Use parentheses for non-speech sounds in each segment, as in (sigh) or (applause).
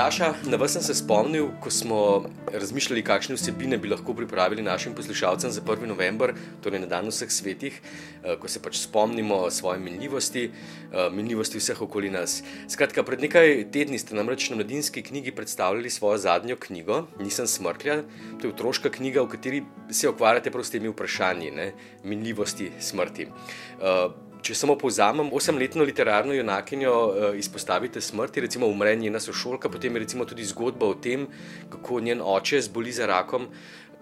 Nataša, na vas sem se spomnil, ko smo razmišljali, kakšne vsebine bi lahko pripravili našim poslušalcem za 1. november, torej na dan vseh svetih, eh, ko se pač spomnimo svoje minljivosti, eh, minljivosti vseh okoli nas. Skratka, pred nekaj tedni ste namreč na mladinski knjigi predstavljali svojo zadnjo knjigo, Nisem smrtlja. To je otroška knjiga, v kateri se ukvarjate prav s temi vprašanji, ne? minljivosti smrti. Uh, Če samo povzamem, osemletno literarno junakinjo uh, izpostavite smrti, recimo umre njena sošolka, potem je tudi zgodba o tem, kako njen oče zboli za rakom.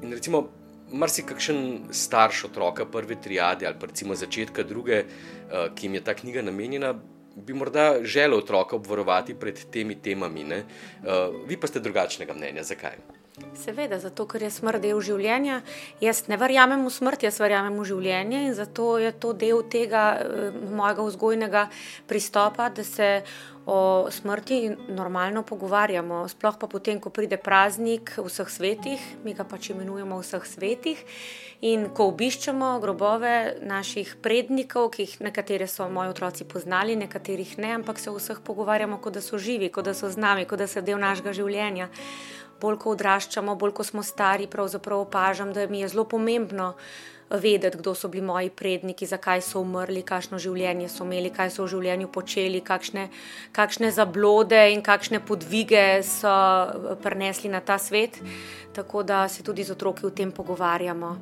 In recimo, marsikakšen starš otroka prve triade ali pa recimo začetka druge, uh, ki jim je ta knjiga namenjena, bi morda želel otroka obvarovati pred temi temami. Uh, vi pa ste drugačnega mnenja. Zakaj? Seveda, zato ker je smrt del življenja. Jaz ne verjamem v smrt, jaz verjamem v življenje in zato je to del tega uh, mojega vzgojnega pristopa, da se o smrti normalno pogovarjamo. Sploh pa potem, ko pride praznik vseh svetih, mi ga pač imenujemo vseh svetih. In ko obiščemo grobove naših prednikov, ki jih nekatere so moji otroci poznali, nekaterih ne, ampak se o vseh pogovarjamo, kot da so živi, kot da so z nami, kot da so del našega življenja bolj ko odraščamo, bolj ko smo stari, pravzaprav opažam, da mi je zelo pomembno vedeti, kdo so bili moji predniki, zakaj so umrli, kakšno življenje so imeli, kaj so v življenju počeli, kakšne, kakšne zablode in kakšne podvige so prenesli na ta svet. Tako da se tudi z otroki o tem pogovarjamo.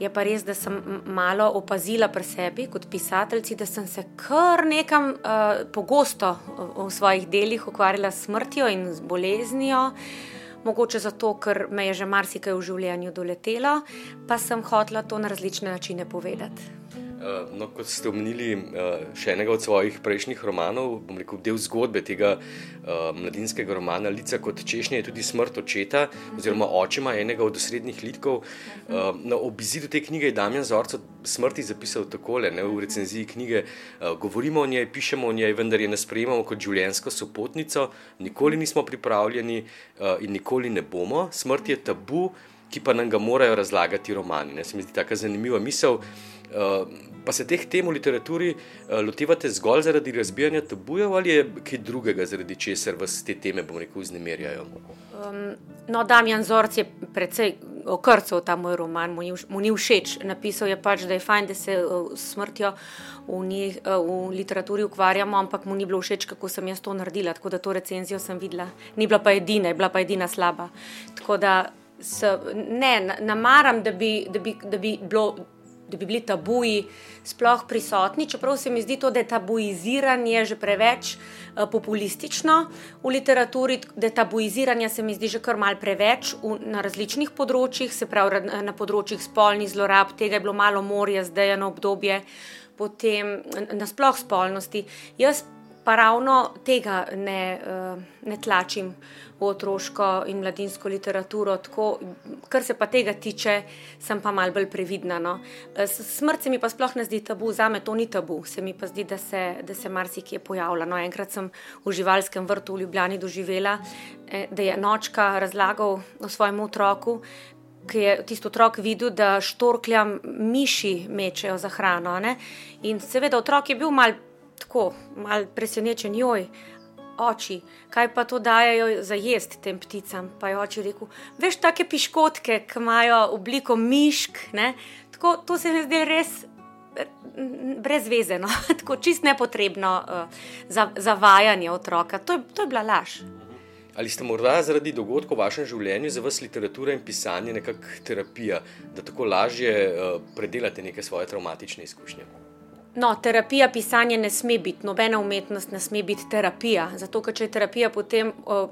Je pa res, da sem malo opazila pri sebi kot pisateljici, da sem se kar nekam uh, pogosto v svojih delih ukvarjala s smrtjo in z boleznijo. Uh, mogoče zato, ker me je že marsikaj v življenju doletelo, pa sem hotela to na različne načine povedati. Eh, no, kot ste omenili, eh, še enega od svojih prejšnjih romanov, bom rekel, del zgodbe tega uh, mladinskega romana Lica kot češnja je tudi smrt očeta, oziroma očima enega od osrednjih likov. Uh, no, ob izidu te knjige je Damien Zorc o smrti zapisal takole, ne, v recenziji knjige: Govorimo o njej, pišemo o njej, vendar je ne sprejemamo kot življenjsko sopotnico, nikoli nismo pripravljeni in nikoli ne bomo. Smrt je tabu, ki pa nam ga morajo razlagati romani. Ne. Se mi zdi tako zanimiva misel. Uh, pa se teh tem v literaturi uh, lotevate zgolj zaradi razbijanja tabujev ali je kaj drugega, zaradi česar vas te teme, bom rekel, vznemirjajo? Um, no, Damjan Zorc je precej okrcal ta moj roman, mu ni, mu ni všeč. Napisal je pač, da je fajn, da se uh, smrtjo v, ni, uh, v literaturi ukvarjamo, ampak mu ni bilo všeč, kako sem jaz to naredila. Tako da to recenzijo sem videla. Ni bila pa edina, je bila pa edina slaba. Tako da se, ne, namaram, da bi, da bi, da bi bilo da bi bili tabuji sploh prisotni, čeprav se mi zdi to, da je tabuiziranje že preveč uh, populistično v literaturi, da je tabuiziranje se mi zdi že kar mal preveč v, na različnih področjih, se pravi na področjih spolnih zlorab, tega je bilo malo morja, zdaj je na obdobje, potem nasploh spolnosti. Jaz pa ravno tega ne, uh, ne tlačim v otroško in mladinsko literaturo. Tako, kar se pa tega tiče, sem pa mal bolj previdna. No. Smrt se mi pa sploh ne zdi tabu, za me to ni tabu, se mi pa zdi, da se, da se marsikje pojavlja. No, enkrat sem v živalskem vrtu v Ljubljani doživela, eh, da je nočka razlagal o svojem otroku. Ki je tisto otrok videl, da štorkljam miši mečejo za hrano. Ne? In seveda, otrok je bil mal tako, mal presenečen, joj, oči, kaj pa to dajo za jesti tem pticam. Pa je oči rekel, veš, take piškotke, ki imajo obliko mišk. Tako, to se mi zdi res brezvezeno, (laughs) tako čist nepotrebno uh, za, zavajanje otroka. To je, to je bila laž. Ali ste morda zaradi dogodkov v vašem življenju za vas literatura in pisanje nekakšna terapija, da tako lažje uh, predelate neke svoje traumatične izkušnje? No, terapija pisanja ne sme biti, nobena umetnost ne sme biti terapija. Zato, ker če je terapija, potem o,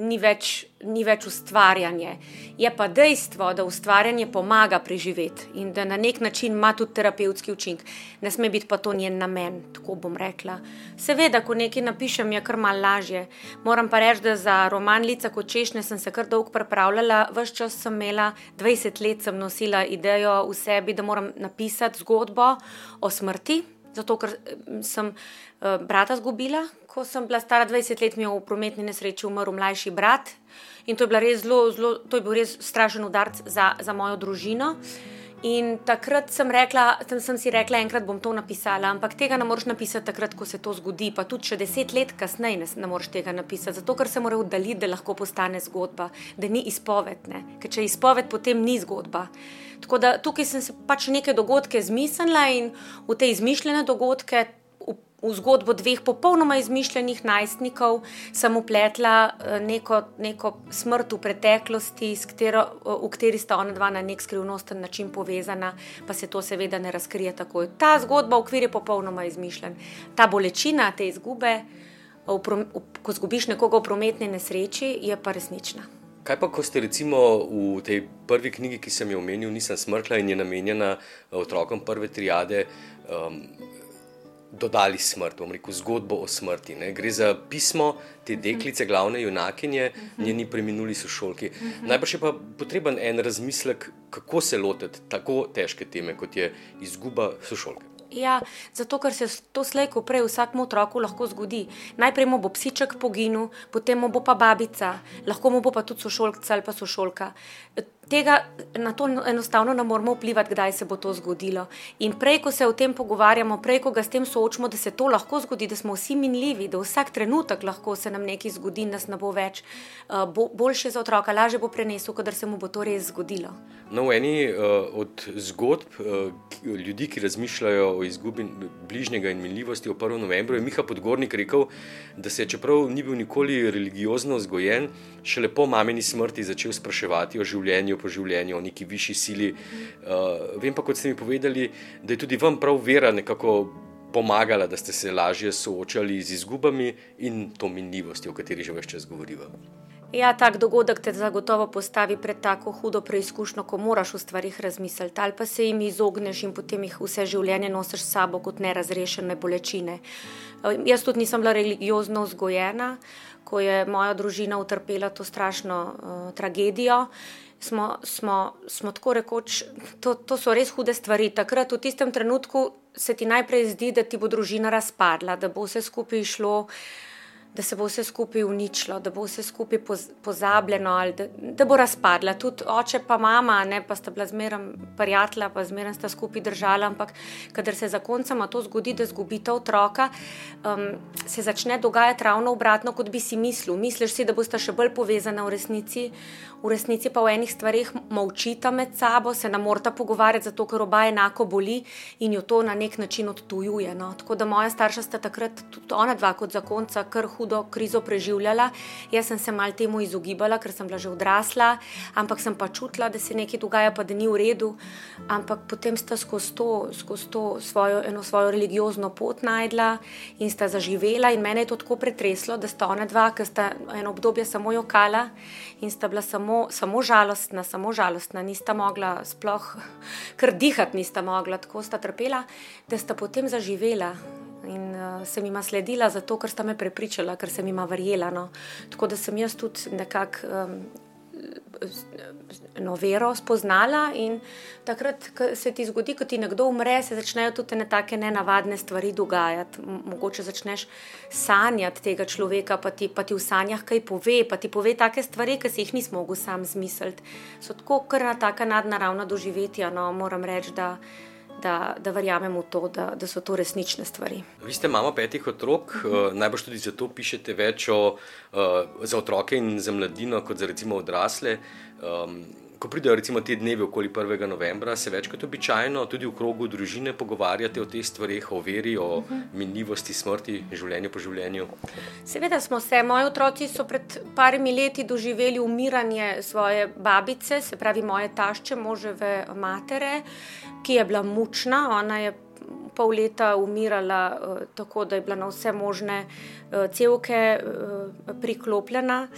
ni, več, ni več ustvarjanje. Je pa dejstvo, da ustvarjanje pomaga preživeti in da na nek način ima tudi terapevtski učinek. Ne sme biti pa to njen namen, tako bom rekla. Seveda, ko nekaj napišem, je kar mal lažje. Moram pa reči, da za roman Lica kot češnje sem se kar dolgo pripravljala. Ves čas sem imela, 20 let sem nosila idejo v sebi, da moram napisati zgodbo o smrti, zato ker sem uh, brata izgubila. Ko sem bila stara 20 let, mi je v prometni nesreči umrl mlajši brat in to je, zelo, zelo, to je bil res strašen udarc za, za mojo družino. In takrat sem, rekla, sem, sem si rekla, enkrat bom to napisala, ampak tega ne moreš napisati takrat, ko se to zgodi. Pa tudi če deset let kasneje ne, ne moreš tega napisati, zato ker se mora oddaliti, da lahko postane zgodba, da ni izpovedne. Ker če je izpoved, potem ni zgodba. Tako da tukaj sem se pač neke dogodke zmislila in v te izmišljene dogodke v zgodbo dveh popolnoma izmišljenih najstnikov sem upletla eh, neko, neko smrt v preteklosti, katero, eh, v kateri sta ona dva na nek skrivnosten način povezana, pa se to seveda ne razkrije tako. Ta zgodba v okviru je popolnoma izmišljen. Ta bolečina te izgube, v, ko zgubiš nekoga v prometni nesreči, je pa resnična. Kaj pa, ko ste recimo v tej prvi knjigi, ki sem jo omenil, nisem smrtla in je namenjena eh, otrokom prve triade. Um, dodali smrt, bom rekel, zgodbo o smrti. Ne? Gre za pismo te deklice, glavne junakinje, njeni preminuli sošolki. Najbrž je pa potreben en razmislek, kako se lotiti tako težke teme, kot je izguba sošolke. Ja, zato, ker se to slejko prej vsakmu otroku lahko zgodi. Najprej mu bo psiček poginil, potem mu bo pa babica, lahko mu bo pa tudi sošolka ali pa sošolka tega na to enostavno ne moremo vplivati, kdaj se bo to zgodilo. In prej, ko se o tem pogovarjamo, prej, ko ga s tem soočamo, da se to lahko zgodi, da smo vsi minljivi, da vsak trenutek lahko se nam nekaj zgodi, nas ne bo več, uh, bo, boljše za otroka, lažje bo prenesel, kadar se mu bo to res zgodilo. No, v eni uh, od zgodb uh, ljudi, ki razmišljajo o izgubi bližnjega in minljivosti o 1. novembru, je Miha Podgornik rekel, da se je, čeprav ni bil nikoli religiozno vzgojen, šele po mameni smrti začel spraševati o življenju po življenju, o neki višji sili. Uh, vem pa, kot ste mi povedali, da je tudi vam prav vera nekako pomagala, da ste se lažje soočali z izgubami in to minljivostjo, o kateri že več čas govorimo. Ja, tak dogodek te zagotovo postavi pred tako hudo preizkušnjo, ko moraš o stvarih razmisliti, ali pa se jim izogneš in potem jih vse življenje nosiš s sabo kot nerazrešene bolečine. Jaz tudi nisem bila religiozno vzgojena, ko je moja družina utrpela to strašno uh, tragedijo smo, smo, smo tako rekoč, to, to so res hude stvari. Takrat, v tistem trenutku, se ti najprej zdi, da ti bo družina razpadla, da bo vse skupaj šlo da se bo vse skupaj uničilo, da bo vse skupaj pozabljeno ali da, da bo razpadla. Tudi oče, pa mama, ne pa sta bila zmeraj prijatelja, pa zmeraj sta skupaj držala. Ampak, kadar se zakoncama to zgodi, da zgubite otroka, um, se začne dogajati ravno obratno, kot bi si mislil. Misliš si, da boste še bolj povezani v resnici, v resnici pa v enih stvarih molčita med sabo, se ne morata pogovarjati, zato ker oba enako boli in jo to na nek način odtujuje. No. Tako da moja starša sta takrat, tudi ona dva kot zakonca, kar hudo krizo preživljala. Jaz sem se mal temu izogibala, ker sem bila že odrasla, ampak sem pa čutila, da se nekaj dogaja, pa da ni v redu. Ampak potem sta skozi to, skozi to svojo, eno svojo religiozno pot najdla in sta zaživela. In mene je to tako pretreslo, da sta ona dva, ki sta eno obdobje samo jokala in sta bila samo, samo žalostna, samo žalostna, nista mogla sploh (laughs) kar dihati, nista mogla, tako sta trpela, da sta potem zaživela in uh, sem jima sledila, zato ker sta me prepričala, ker sem jima verjela. No. Tako da sem jaz tudi nekako um, no, vero spoznala. In takrat, ko se ti zgodi, ko ti nekdo umre, se začnejo tudi ne take nenavadne stvari dogajati. Mogoče začneš sanjati tega človeka, pa ti, pa ti v sanjah kaj pove, pa ti pove take stvari, ki si jih nismo mogli sam zmisliti. So tako kar na taka nadnaravna doživetja, no, moram reči da, da verjamem v to, da, da so to resnične stvari. Vi ste mama petih otrok, uh -huh. uh, najbrž tudi zato pišete več o, uh, za otroke in za mladino, kot za recimo odrasle. Um, ko pridejo recimo te dnevi okoli 1. novembra, se večkrat običajno tudi v krogu družine pogovarjate o teh stvarih, o veri, o uh -huh. minljivosti smrti, življenju po življenju. Seveda smo se, moji otroci so pred parimi leti doživeli umiranje svoje babice, se pravi moje tašče, moževe matere, ki je bila mučna. Ona je pol leta umirala uh, tako, da je bila na vse možne uh, cevke uh, priklopljena.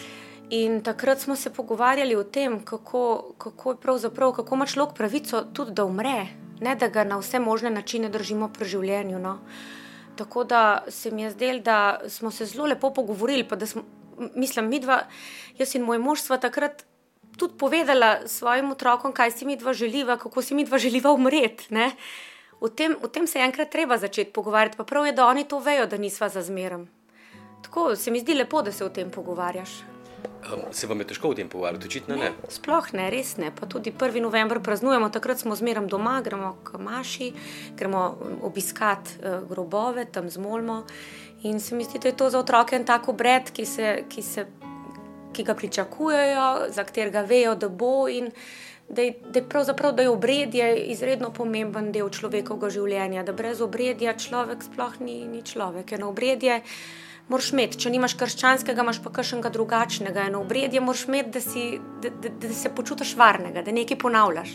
In takrat smo se pogovarjali o tem, kako, kako je pravzaprav, kako ima človek pravico tudi, da umre, ne da ga na vse možne načine držimo pri življenju. No. Tako da se mi je zdelo, da smo se zelo lepo pogovorili. Smo, mislim, mi dva, jaz in moj mož, sva takrat tudi povedala svojim otrokom, kaj si mi dva želiva, kako si mi dva želiva umreti. O tem, o tem se je enkrat treba začeti pogovarjati, pa prav je, da oni to vejo, da nisva za zmerom. Tako se mi zdi lepo, da se o tem pogovarjaš. Se vam je težko v tem pogovarjati, očitno ne. ne? Sploh ne, res ne. Pa tudi 1. november praznujemo, takrat smo zmeraj doma, gremo k Maši, gremo obiskat uh, grobove, tam zmolmo. In se mi zdi, da je to za otroke en tak obred, ki, se, ki, se, ki ga pričakujejo, za katerega vejo, da bo. In da je, da je pravzaprav da je obredje izredno pomemben del človekovega življenja, da brez obredja človek sploh ni, ni človek. Eno obredje moraš imeti, če nimaš krščanskega, imaš pa kakšnega drugačnega. Eno obredje moraš imeti, da, si, da, da, da se počutiš varnega, da nekaj ponavljaš.